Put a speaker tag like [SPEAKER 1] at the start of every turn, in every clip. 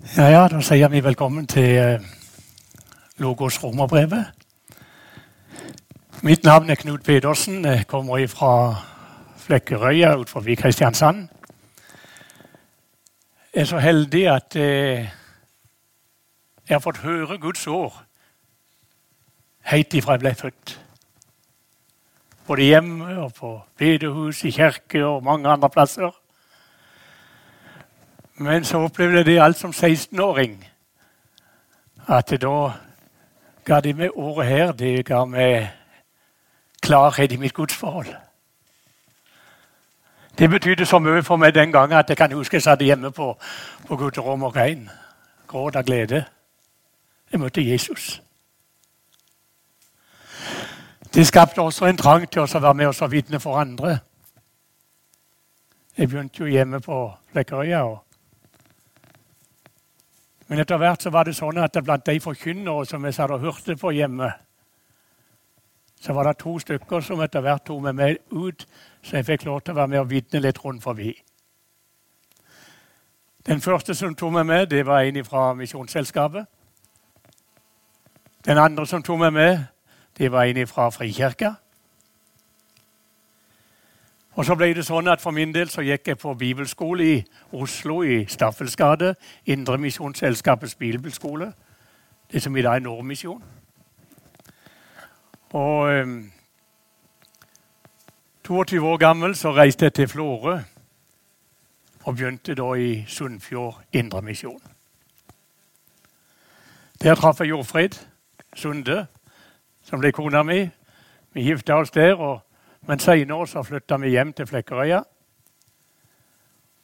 [SPEAKER 1] Ja, ja, Da sier vi velkommen til eh, Logos romerbrevet. Mitt navn er Knut Pedersen. Jeg kommer fra Flekkerøya utenfor Kristiansand. Jeg er så heldig at eh, jeg har fått høre Guds ord helt ifra jeg ble født. Både hjemme og på bedehus, i kirke og mange andre plasser. Men så opplevde det alt som 16-åring. At da ga de meg ordet her. Det ga meg klarhet i mitt gudsforhold. Det betydde så mye for meg den gangen at jeg kan huske jeg satt hjemme på, på gutterom og grein. Gråt av glede. Jeg møtte Jesus. Det skapte også en trang til å være med og vitne for andre. Jeg begynte jo hjemme på Flekkerøya. og men etter hvert så var det sånn at blant de forkynnere som jeg satt og hørte på hjemme, så var det to stykker som etter hvert tok med meg ut, så jeg fikk lov til å være med og vitne litt rundt forbi. Den første som tok med det var en fra Misjonsselskapet. Den andre som tok med det var en fra Frikirka. Og så ble det sånn at For min del så gikk jeg på bibelskole i Oslo, i Staffels gate. Indremisjonsselskapets bibelskole. Det som i dag er Nordmisjon. Og um, 22 år gammel så reiste jeg til Florø og begynte da i Sunnfjord Indremisjon. Der traff jeg Jordfrid Sunde, som ble kona mi. Vi gifta oss der. og men seinere flytta vi hjem til Flekkerøya.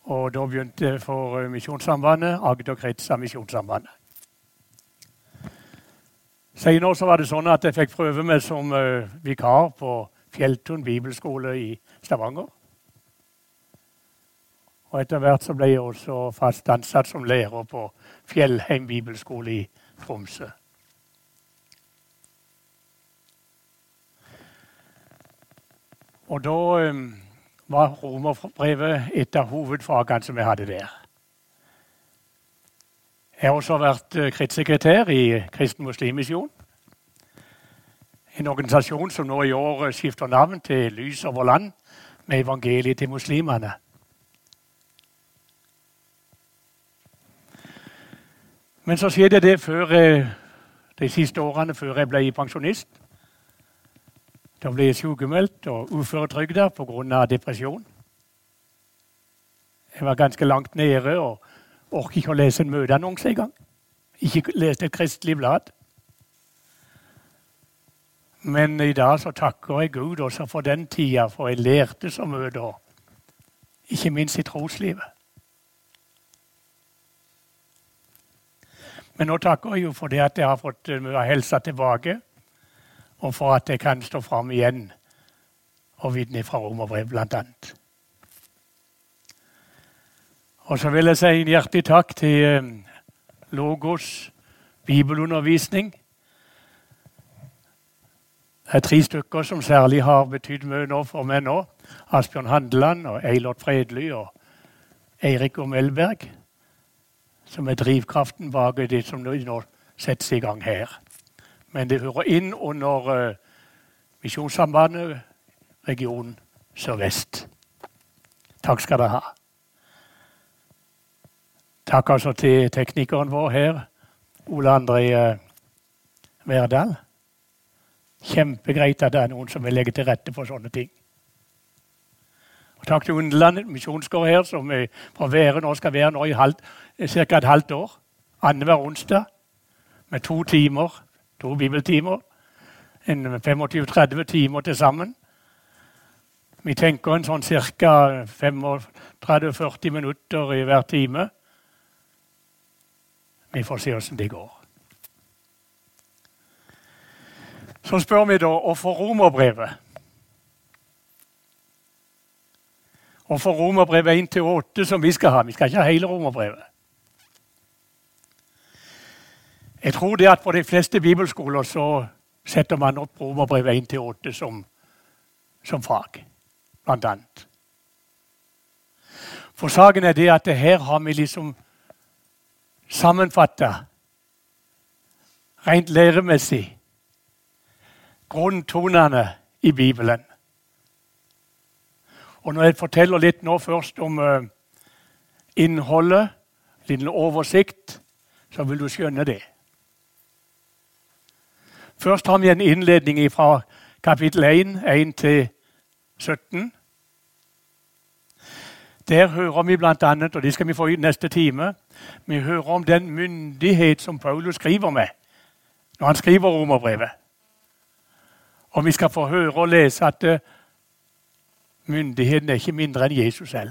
[SPEAKER 1] Og da begynte for eh, Misjonssambandet, Agder krets av Misjonssambandet. Seinere var det sånn at jeg fikk prøve meg som uh, vikar på Fjelltun bibelskole i Stavanger. Og etter hvert så ble jeg også fast ansatt som lærer på Fjellheim bibelskole i Tromsø. Og da var romerbrevet et av hovedfagene som jeg hadde der. Jeg har også vært uh, i Kristen Muslimmisjon. En organisasjon som nå i år skifter navn til Lys over land med evangeliet til muslimene. Men så skjedde det før, de siste årene før jeg ble pensjonist. Da ble jeg sykemeldt og uføretrygda pga. depresjon. Jeg var ganske langt nede og orket ikke å lese en møteannonse engang. Ikke leste et kristelig blad. Men i dag så takker jeg Gud også for den tida, for jeg lærte så mye da. Ikke minst i troslivet. Men nå takker jeg jo for det at jeg har fått mye av helsa tilbake og for at jeg kan stå fram igjen og vitne fra romerbrev, bl.a. Og så vil jeg si en hjertelig takk til eh, Logos bibelundervisning. Det er tre stykker som særlig har betydd mye nå for meg nå. Asbjørn Handeland og Eilert Fredly og Eirik og Melberg. Som er drivkraften bak det som nå settes i gang her. Men det hører inn under uh, Misjonssambandet region Sør-Vest. Takk skal dere ha. Takk altså til teknikeren vår her, Ole André uh, Verdal. Kjempegreit at det er noen som vil legge til rette for sånne ting. Og takk til Underland misjonsgård her, som er fra Være nå skal være nå i ca. et halvt år. Annenhver onsdag med to timer to bibeltimer. 25-30 timer til sammen. Vi tenker en sånn ca. 35-40 minutter i hver time. Vi får se åssen det går. Så spør vi da hvorfor romerbrevet? Hvorfor romerbrevet 1-8 som vi skal ha? Vi skal ikke ha hele romerbrevet. Jeg tror det at på de fleste bibelskoler så setter man opp Romerbrevet 1-8 som, som fag, blant annet. For saken er det at her har vi liksom sammenfatta rent læremessig grunntonene i Bibelen. Og når jeg forteller litt nå først om uh, innholdet, liten oversikt, så vil du skjønne det. Først har vi en innledning fra kapittel 1, 1 til 17. Der hører vi bl.a., og det skal vi få i neste time, vi hører om den myndighet som Paulus skriver med når han skriver romerbrevet. Og vi skal få høre og lese at uh, myndigheten er ikke mindre enn Jesus selv.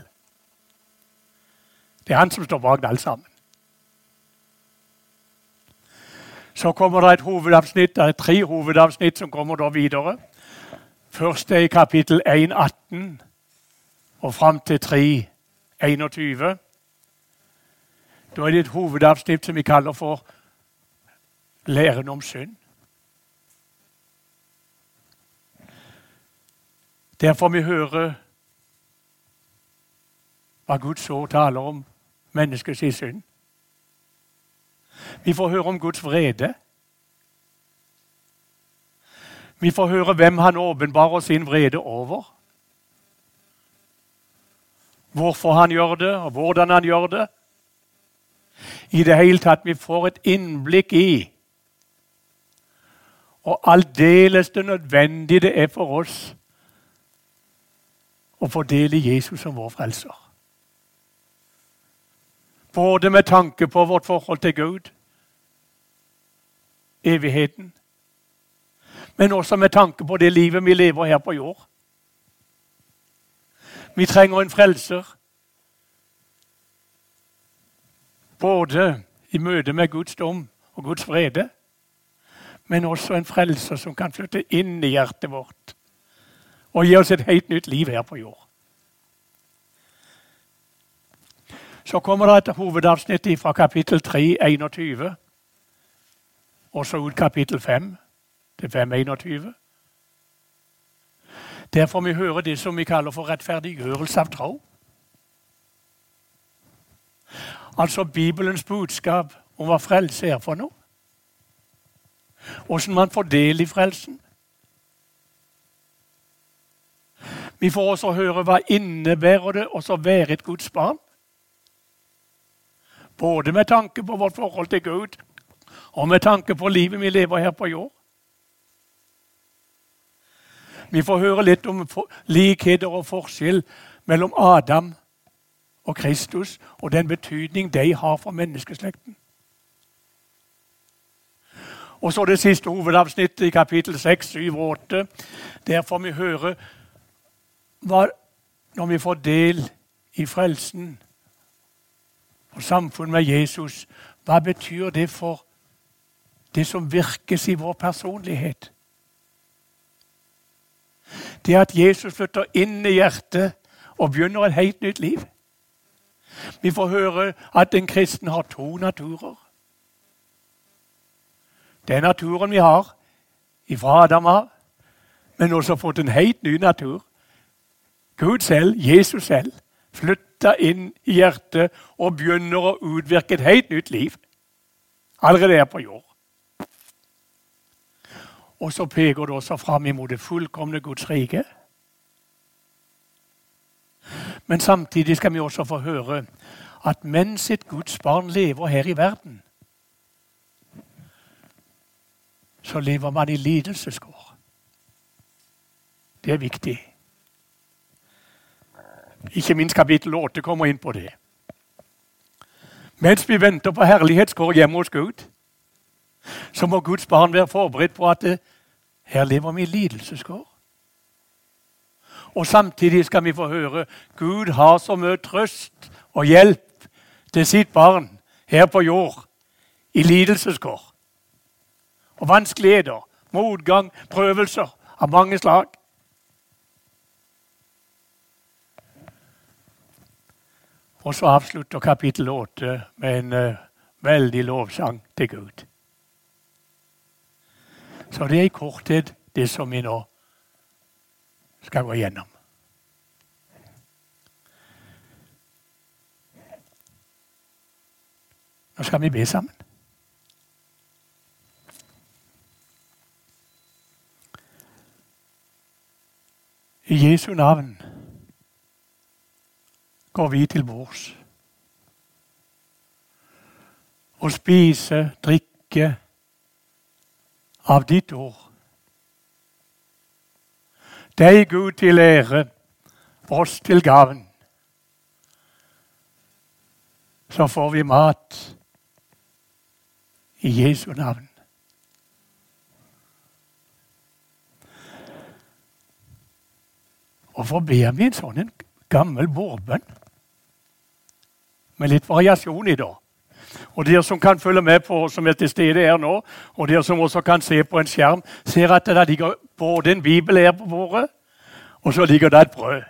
[SPEAKER 1] Det er han som står bak alt sammen. Så kommer det et hovedavsnitt, det er tre hovedavsnitt som kommer da videre. Først er i kapittel 1, 18 og fram til 3, 21. Da er det et hovedavsnitt som vi kaller for læren om synd. Der får vi høre hva Guds ord taler om menneskets synd. Vi får høre om Guds vrede. Vi får høre hvem han åpenbarer sin vrede over. Hvorfor han gjør det, og hvordan han gjør det. I det hele tatt, vi får et innblikk i og aldeles det nødvendige det er for oss å få del i Jesus som vår frelser. Både med tanke på vårt forhold til Gud, evigheten, men også med tanke på det livet vi lever her på jord. Vi trenger en frelser. Både i møte med Guds dom og Guds vrede, men også en frelser som kan flytte inn i hjertet vårt og gi oss et helt nytt liv her på jord. Så kommer det et hovedavsnitt fra kapittel 3, 21, og så ut kapittel 5 til 5, 21. Der får vi høre det som vi kaller for rettferdiggjørelse av tro. Altså Bibelens budskap om hva frelse er for noe. Åssen man får del i frelsen. Vi får også høre hva innebærer det å være et Guds barn. Både med tanke på vårt forhold til Gud og med tanke på livet vi lever her på jord. Vi får høre litt om likheter og forskjell mellom Adam og Kristus og den betydning de har for menneskeslekten. Og så det siste hovedavsnittet i kapittel 6, 7 og 8. Der får vi høre hva, når vi får del i frelsen og samfunn med Jesus, hva betyr det for det som virkes i vår personlighet? Det at Jesus flytter inn i hjertet og begynner et helt nytt liv. Vi får høre at en kristen har to naturer. Det er naturen vi har ifra Adam av, men også fått en helt ny natur. Gud selv, Jesus selv, flytter inn i hjertet og begynner å utvirke et helt nytt liv. Allerede her på jord. Og så peker det også fram imot det fullkomne Guds rike. Men samtidig skal vi også få høre at mens et Guds barn lever her i verden, så lever man i lidelseskår. Det er viktig. Ikke minst kapittel 8 kommer inn på det. Mens vi venter på herlighetskår hjemme hos Gud, så må Guds barn være forberedt på at det, her lever vi i lidelseskår. Og samtidig skal vi få høre Gud har så mye trøst og hjelp til sitt barn her på jord i lidelseskår. Og vanskeligheter, motgang, prøvelser av mange slag. Og så avslutter kapittel 8 med en uh, veldig lovsang til Gud. Så det er i korthet det som vi nå skal gå igjennom. Nå skal vi be sammen. I Jesu navn går vi til bords og spise, drikke av ditt ord. Deg, Gud, til ære, oss til gavn. Så får vi mat i Jesu navn. Hvorfor ber vi en sånn gammel bordbønn? Med litt variasjon i, dag. Og dere som kan følge med på som er til stede her nå, og dere som også kan se på en skjerm, ser at det ligger både en bibel her på bordet, og så ligger det et brød.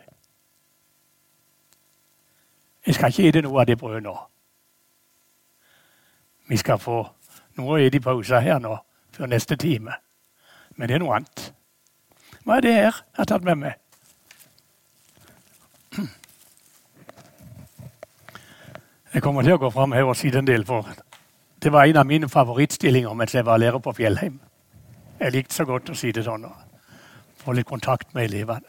[SPEAKER 1] Jeg skal ikke spise noe av det brødet nå. Vi skal få noe å spise i pausen her nå, før neste time. Men det er noe annet. Hva er det her jeg har tatt med meg? Jeg kommer til å gå fram her og si en del, for det var en av mine favorittstillinger mens jeg var lærer på Fjellheim. Jeg likte så godt å si det sånn. Få litt kontakt med elevene.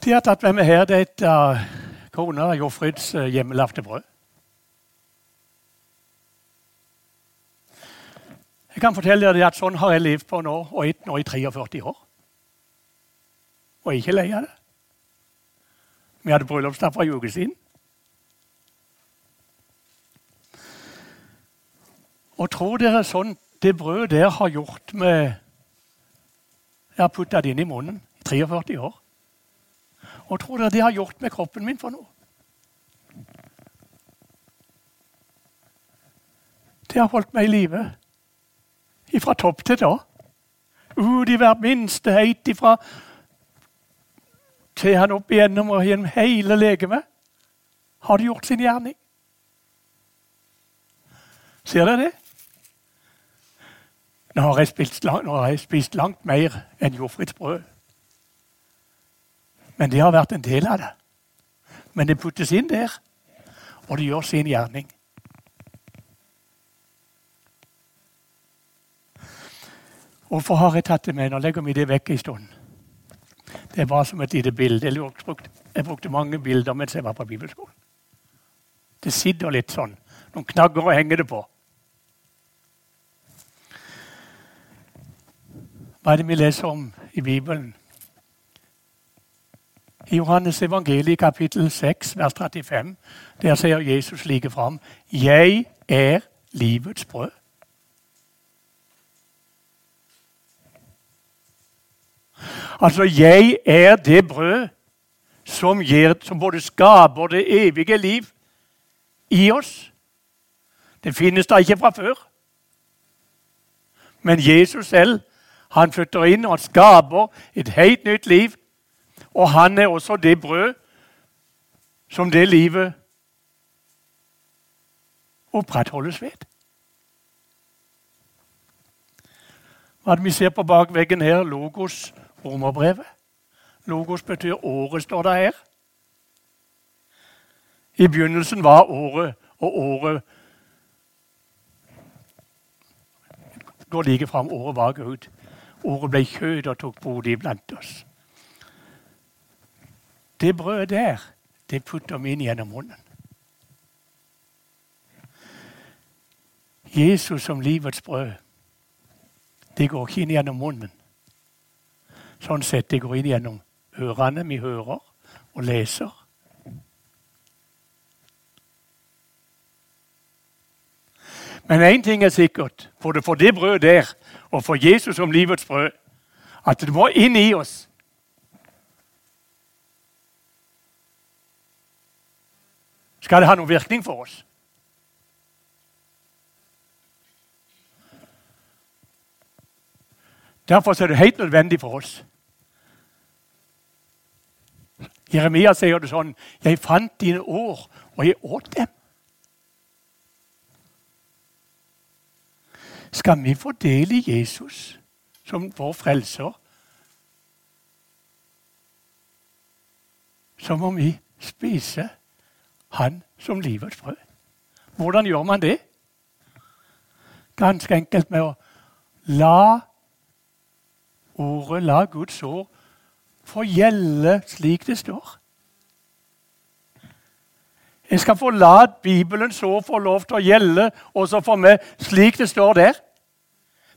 [SPEAKER 1] De har tatt med meg her det er et av kona Jofrids eh, hjemmelagde brød. Jeg kan fortelle dere at sånn har jeg levd på nå og ett nå i 43 år. Og ikke lei av det. Vi hadde bryllupsdag for en uke siden. Og tror dere sånn det brødet der har gjort med Jeg har putta det inn i munnen i 43 år. Og tror dere det har gjort med kroppen min for noe? Det har holdt meg i live ifra topp til da. Ut i hvert minste heit ifra til han opp igjennom og gjennom hele legemet. Har det gjort sin gjerning? Ser dere det? Nå har jeg spist, nå har jeg spist langt mer enn jordfritt brød. Men det har vært en del av det. Men det puttes inn der, og det gjør sin gjerning. Hvorfor har jeg tatt det med? Nå legger vi det vekk en stund. Det var som et lite bilde. Jeg brukte mange bilder mens jeg var på bibelskolen. Det sitter litt sånn. Noen knagger å henge det på. Hva er det vi leser om i Bibelen? I Johannes evangeliet kapittel 6, vers 35, der sier Jesus like fram Jeg er livets brød. Altså, jeg er det brød som, gir, som både skaper det evige liv i oss. Det finnes da ikke fra før. Men Jesus selv han flytter inn og han skaper et helt nytt liv. Og han er også det brød som det livet opprettholdes ved. Hva er det vi ser på bakveggen her? Logos romerbrevet. Logos betyr året, står det her. I begynnelsen var året, og året går like fram. Året var Gud. Ordet ble kjød og tok bolig iblant oss. Det brødet der, det putter vi inn gjennom munnen. Jesus som livets brød, det går ikke inn gjennom munnen. Sånn sett det går inn gjennom ørene vi hører og leser. Men én ting er sikkert, både for det brødet der og for Jesus som livets brød, at det må inn i oss. Skal det ha noen virkning for oss? Derfor er det helt nødvendig for oss. Jeremia sier det sånn 'Jeg fant dine ord, og jeg åt dem'. Skal vi få del i Jesus som vår frelser, så må vi spise Han som livets brød. Hvordan gjør man det? Ganske enkelt med å la ordet, la Guds ord, få gjelde slik det står. Jeg skal få la så få lov til å gjelde også for meg slik det står der.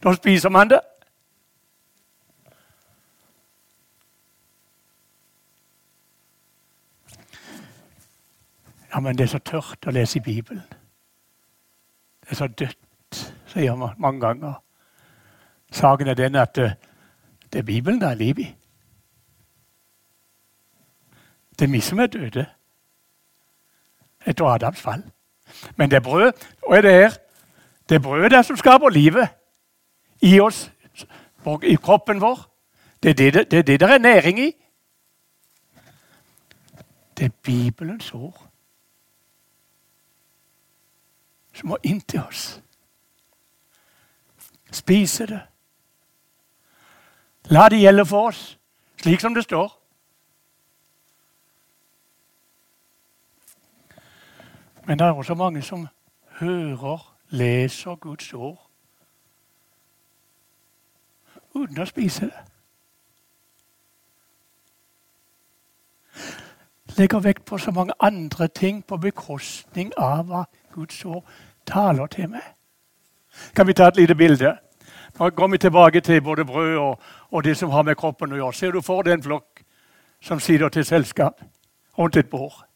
[SPEAKER 1] Da spiser man det. Ja, men det er så tørt å lese i Bibelen. Det er så dødt, sier man mange ganger. Saken er den at det, det er Bibelen det er liv i. Det er vi som er døde etter Adams fall. Men det er brød, og er det her? Det er brødet der som skaper livet i oss, i kroppen vår. Det er det det, det, det er næring i. Det er Bibelens ord som må inn til oss. Spise det. La det gjelde for oss, slik som det står. Men det er også mange som hører, leser Guds ord uten å spise det. Legger vekt på så mange andre ting på bekostning av hva Guds ord taler til meg. Kan vi ta et lite bilde? Nå går vi tilbake til både brød og, og det som har med kroppen å gjøre. Ser du for deg en flokk som sitter til selskap rundt et bord?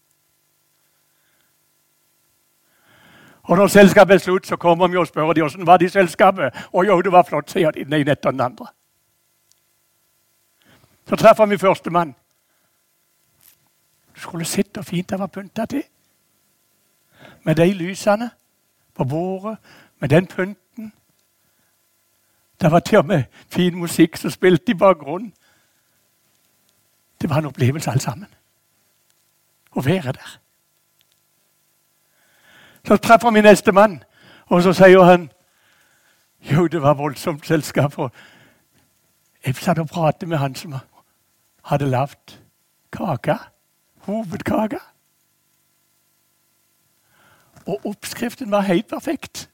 [SPEAKER 1] Og når selskapet er slutt, så kommer vi og spør de åssen var det i selskapet. Og jo, det var flott, sier de ene etter den andre. Så treffer vi førstemann. Du skulle sett hvor fint det var pynta til. Med de lysene på bordet, med den pynten. Det var til og med fin musikk som spilte i bakgrunnen. Det var en opplevelse, alle sammen. Å være der. Så treffer vi neste mann, og så sier han Jo, det var voldsomt selskap. Og jeg satt og pratet med han som hadde lagd kake. Hovedkake. Og oppskriften var helt perfekt.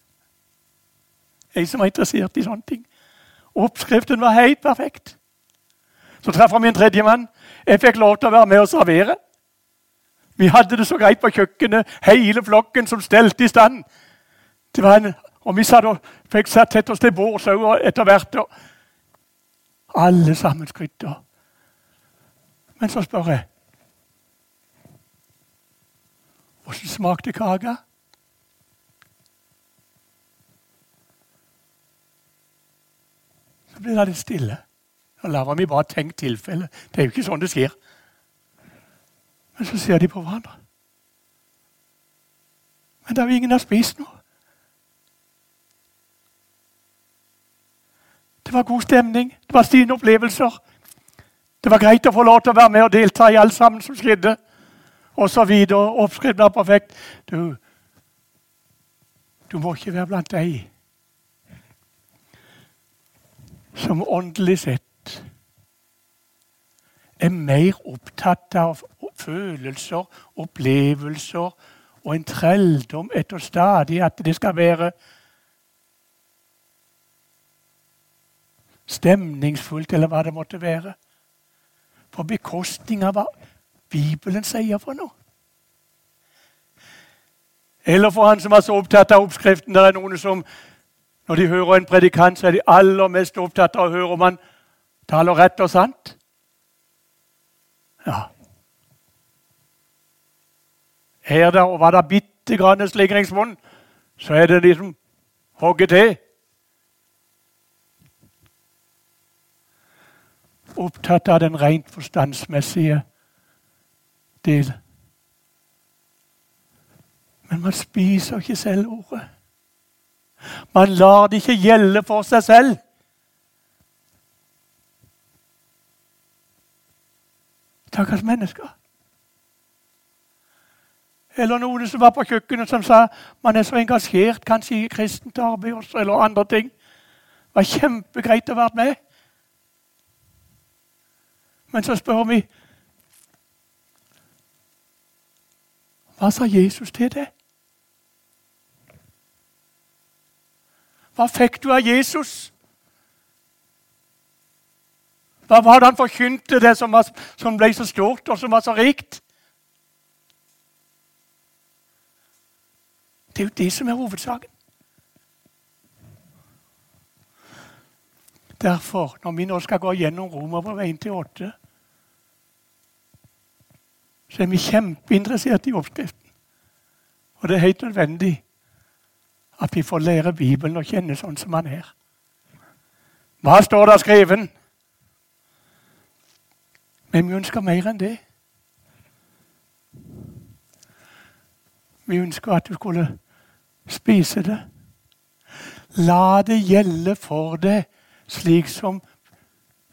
[SPEAKER 1] Jeg som er interessert i sånne ting. Oppskriften var helt perfekt. Så treffer vi en tredjemann. Jeg fikk lov til å være med og servere. Vi hadde det så greit på kjøkkenet, hele flokken som stelte i stand. En, og vi satt og fikk satt tett oss til bords etter hvert. Og alle sammen skrytter. Men så spør jeg Åssen smakte kaka? Så blir det litt stille. Da lar vi bare tenke tilfelle. Det er jo ikke sånn det skjer. Men så ser de på hverandre. Men det er jo ingen har spist noe. Det var god stemning, det var sine opplevelser. Det var greit å få lov til å være med og delta i alt sammen som skjedde. Og så videre. Oppskriften var perfekt. Du, du må ikke være blant deg som åndelig sett er mer opptatt av følelser, opplevelser og en trelldom etter stadig at det skal være stemningsfullt, eller hva det måtte være. På bekostning av hva Bibelen sier for noe. Eller for han som er så opptatt av oppskriften. Det er noen som, når de hører en predikant, så er de aller mest opptatt av å høre om han taler rett og sant. Ja. Er det, og var det bitte grann slingringsmonn, så er det liksom hogget til. Opptatt av den rent forstandsmessige del. Men man spiser ikke selv ordet. Man lar det ikke gjelde for seg selv. Stakkars mennesker. Eller noen som var på kjøkkenet som sa man er så engasjert kanskje i kristent arbeid eller andre ting. Det var kjempegreit å være med. Men så spør vi Hva sa Jesus til det? Hva fikk du av Jesus? Hva var det han forkynte, det som, var, som ble så stort, og som var så rikt? Det er jo det som er hovedsaken. Derfor, når vi nå skal gå gjennom Romerbrevet 1-8, så er vi kjempeinteressert i oppskriften. Og det er helt nødvendig at vi får lære Bibelen å kjenne sånn som han er. Hva står der skreven? Men vi ønsker mer enn det. Vi ønsker at du skulle spise det. La det gjelde for deg slik som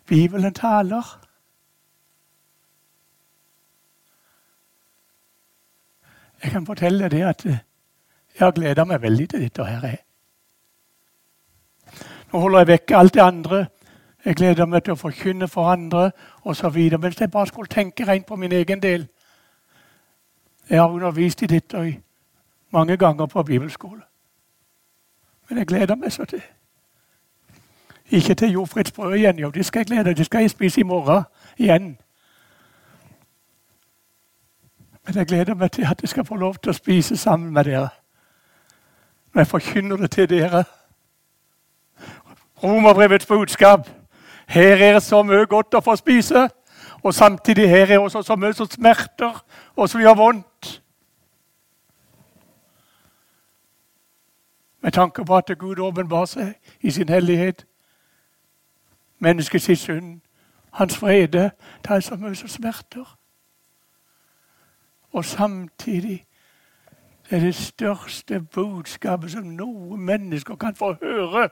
[SPEAKER 1] Bibelen taler. Jeg kan fortelle deg at jeg har gleda meg veldig til dette her. Nå holder jeg vekk alt det andre jeg gleder meg til å forkynne for andre osv. Hvis jeg bare skulle tenke rent på min egen del Jeg har undervist i dette mange ganger på bibelskole. Men jeg gleder meg så til. Ikke til jordfridsbrød igjen. Jo, det skal jeg glede Det skal jeg spise i morgen igjen. Men jeg gleder meg til at jeg skal få lov til å spise sammen med dere. Når jeg forkynner det til dere. Romerbrevets budskap her er det så mye godt å få spise, og samtidig her er det også så mye som smerter, og som gjør vondt. Med tanke på at Gud åpenbarer seg i sin hellighet, menneskets synd, hans frede, det er så mye smerter. Og samtidig er det største budskapet som noen mennesker kan få høre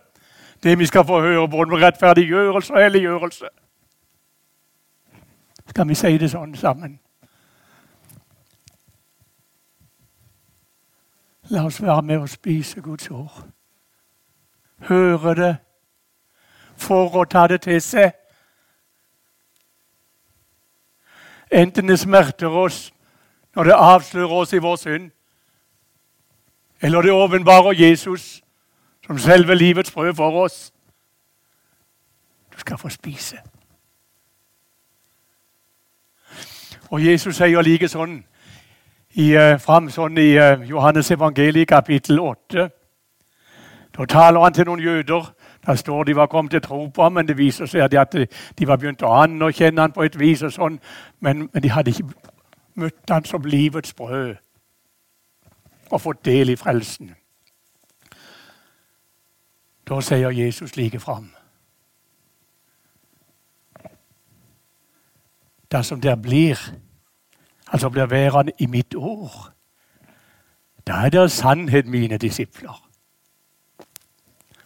[SPEAKER 1] det vi skal få høre både med rettferdiggjørelse og helliggjørelse. Skal vi si det sånn sammen? La oss være med og spise Guds ord. Høre det for å ta det til seg. Enten det smerter oss når det avslører oss i vår synd, eller det åpenbarer Jesus som selve livets brød for oss. Du skal få spise. Og Jesus sier like sånn i, uh, fram sånn i uh, Johannes evangeliet kapittel 8. Da taler han til noen jøder. Der står de var kommet til tro på ham, men det viser seg at de, var begynt å anerkjenne ham på et vis, og sånn, men, men de hadde ikke møtt ham som livets brød og fått del i frelsen. Da sier Jesus like fram Dersom dere blir, altså blir værende i mitt ord, da er dere sannhet, mine disipler.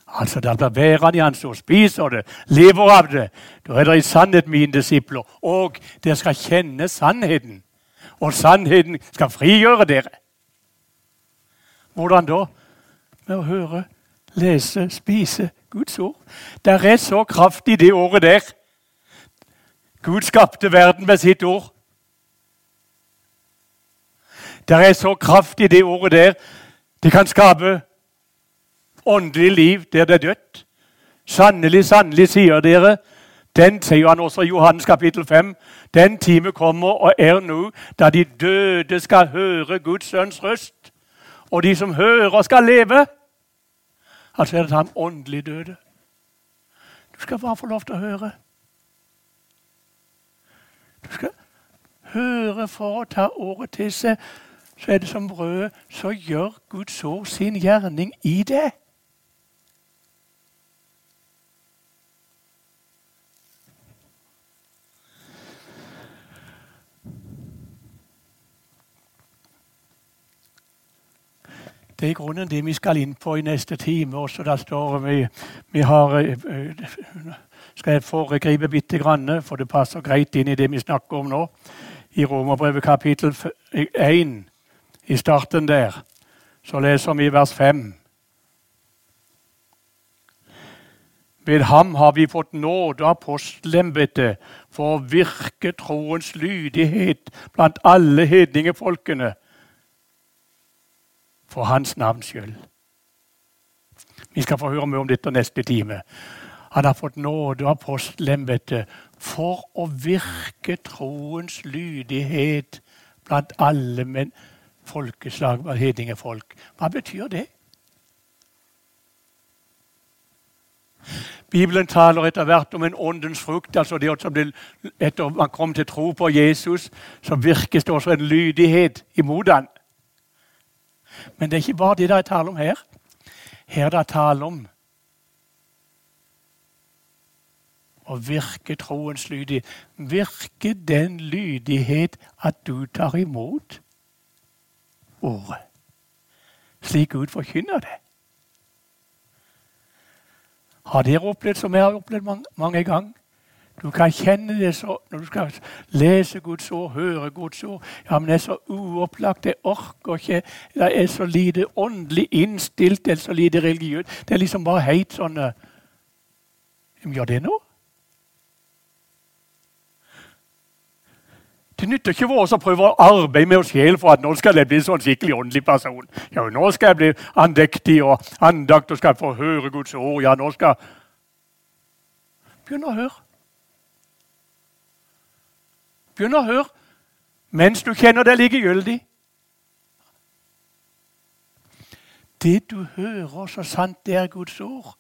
[SPEAKER 1] Altså, da blir værende i Hans ord, spiser det, lever av det. Da er dere i sannhet mine disipler, og dere skal kjenne sannheten. Og sannheten skal frigjøre dere. Hvordan da? Med å høre lese, spise Guds ord. Det er så kraftig det året der. Gud skapte verden med sitt ord. Det er så kraftig det ordet der. Det kan skape åndelig liv der det er dødt. Sannelig, sannelig, sier dere. Den sier han også i Johannes kapittel 5. Den time kommer og er nå da de døde skal høre Guds sønns røst. Og de som hører, skal leve. Altså er det han åndelig døde. Du skal bare få lov til å høre. Du skal høre for å ta ordet til seg. Så er det som brødet. Så gjør Guds ord sin gjerning i det. Det er grunnen det vi skal inn på i neste time. også. Der står vi, vi har, eh, eh, Skal jeg foregripe bitte grann, for det passer greit inn i det vi snakker om nå. I Romerbrevet kapittel 1, i starten der, så leser vi vers 5. Ved ham har vi fått nåde av apostelembetet for å virke troens lydighet blant alle hedningefolkene for hans navns skyld. Vi skal få høre mer om dette neste time. Han har fått nåde og apostelembetet for å virke troens lydighet blant alle men folkeslag, hedningefolk. Hva betyr det? Bibelen taler etter hvert om en åndens frukt. altså det som det, Etter man kom til tro på Jesus, så virkes det også en lydighet imot han. Men det er ikke bare det det er tale om her. Her er det tale om å virke troens lydighet. Virke den lydighet at du tar imot ordet. Slik Gud forkynner det. Har dere opplevd som jeg har opplevd mange, mange ganger? Du kan kjenne det så, når du skal lese Guds ord, høre Guds ord. Ja, men det er så uopplagt. Jeg orker ikke. Det er så lite åndelig innstilt, det er så lite religiøst. Det er liksom bare helt sånn uh, Gjør det nå? Det nytter ikke for oss å prøve å arbeide med oss selv for at nå skal jeg bli en sånn skikkelig åndelig person. Ja, nå skal jeg bli andektig og andakt og skal få høre Guds ord. Ja, nå skal Begynn å høre. Begynn å høre mens du kjenner deg likegyldig. Det du hører, så sant det er Guds ord,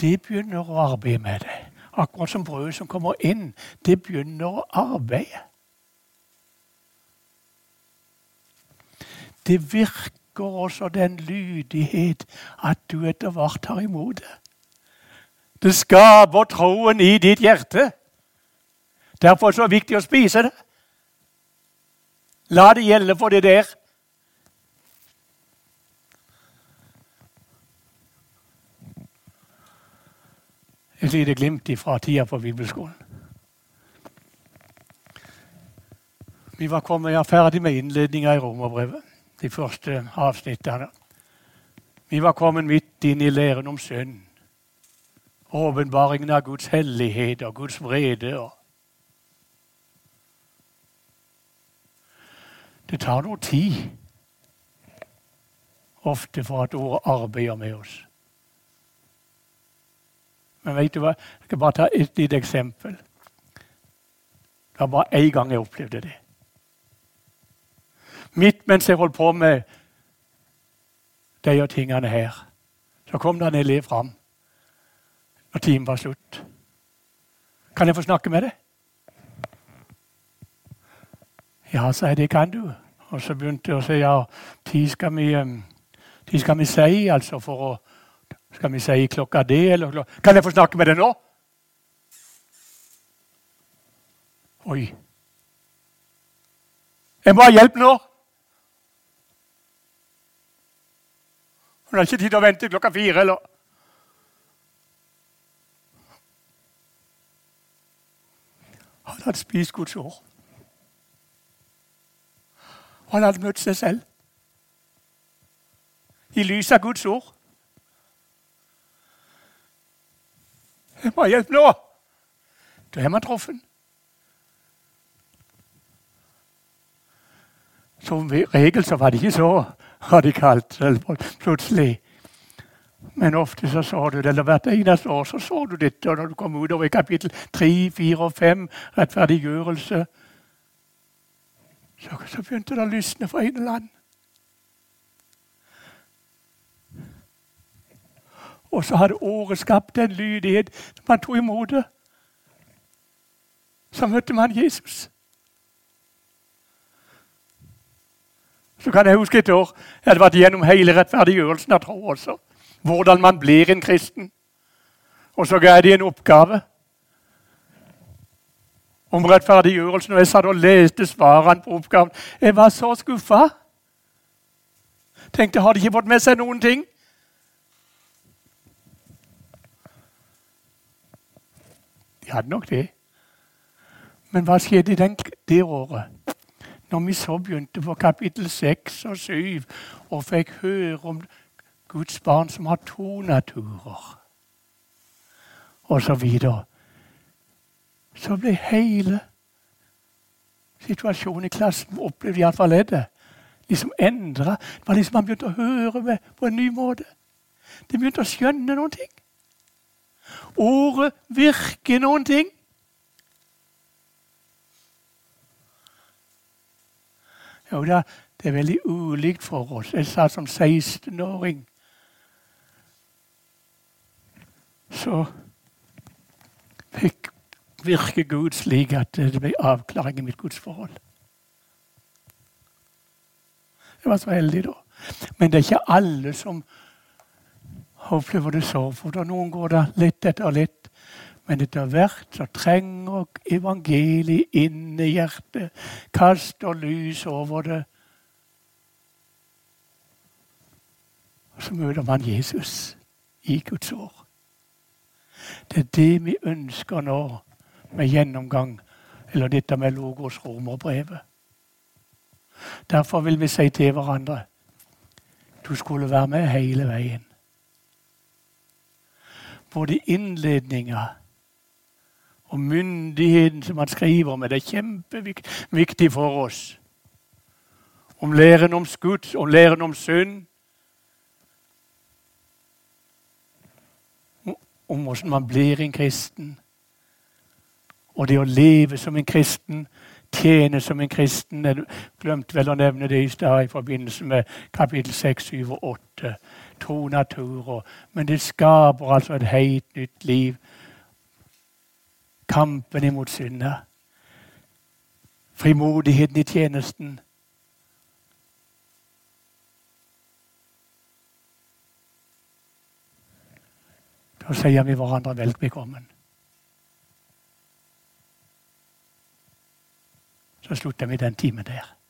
[SPEAKER 1] det begynner å arbeide med deg. Akkurat som brødet som kommer inn. Det begynner å arbeide. Det virker også den lydighet at du etter hvert tar imot det. Det skaper troen i ditt hjerte. Derfor er det så viktig å spise det. La det gjelde for det der. Et lite glimt fra tida på bibelskolen. Vi var kommet ja, ferdig med innledninga i Romerbrevet, de første avsnittene. Vi var kommet midt inn i læren om synd. Åpenbaringen av Guds hellighet og Guds vrede. Det tar noe tid ofte for at ordet arbeider med oss. Men vet du hva? Jeg skal bare ta et lite eksempel. Det var bare én gang jeg opplevde det. Midt mens jeg holdt på med de tingene her, så kom det en elev fram når timen var slutt. Kan jeg få snakke med deg? Ja, sa jeg, det kan du. Og så begynte jeg å si ja, tid skal vi, tid skal vi si altså for å skal vi si klokka det, eller Kan jeg få snakke med deg nå? Oi. Jeg må ha hjelp nå. Hun har ikke tid til å vente klokka fire, eller Han hadde spist Guds ord. Han hadde møtt seg selv i lys av Guds ord. Jeg må ha hjelp nå! Da er man truffet. Som regel så var det ikke så radikalt plutselig. Men ofte så så du det, eller hvert eneste år så så du dette. Og når du kom utover i kapittel 3, 4 og 5, rettferdiggjørelse, så, så begynte det å lysne for en eller annen. Og så hadde året skapt en lydighet. Man tok imot det. Så møtte man Jesus. Så kan jeg huske et år jeg hadde vært gjennom hele rettferdiggjørelsen av tro også. Hvordan man blir en kristen. Og så ga jeg dem en oppgave om rettferdiggjørelsen. Og jeg satt og leste svarene på oppgaven. Jeg var så skuffa. Tenkte, har de ikke fått med seg noen ting? Hadde nok det. Men hva skjedde den, det året? Når vi så begynte på kapittel 6 og 7 og fikk høre om Guds barn som har to naturer, og så videre, så ble hele situasjonen i klassen opplevd iallfall er det liksom endra. Det var liksom Han begynte å høre med på en ny måte. De begynte å skjønne noen ting. Ordet virker noen ting. Jo da, det er veldig ulikt for oss. Jeg sa som 16-åring Så fikk virke Gud slik at det ble avklaring i mitt gudsforhold. Jeg var så heldig da. Men det er ikke alle som opplever det så. For da noen går det litt etter litt. Men etter hvert så trenger evangeliet inn i hjertet. Kaster lys over det. Og så møter man Jesus i Guds år. Det er det vi ønsker nå med gjennomgang, eller dette med Logos romerbrevet. Derfor vil vi si til hverandre du skulle være med hele veien. Både innledninga og myndigheten som han skriver med, det er kjempeviktig for oss. Om læren om skudd, om læren om synd. Om hvordan man blir en kristen. Og det å leve som en kristen, tjene som en kristen Jeg glemte vel å nevne det i stad i forbindelse med kapittel 6, 7 og 8. To naturer. Men det skaper altså et helt nytt liv. Kampen imot synda. Frimodigheten i tjenesten. Da sier vi hverandre velbekommen. Så slutter vi den timen der.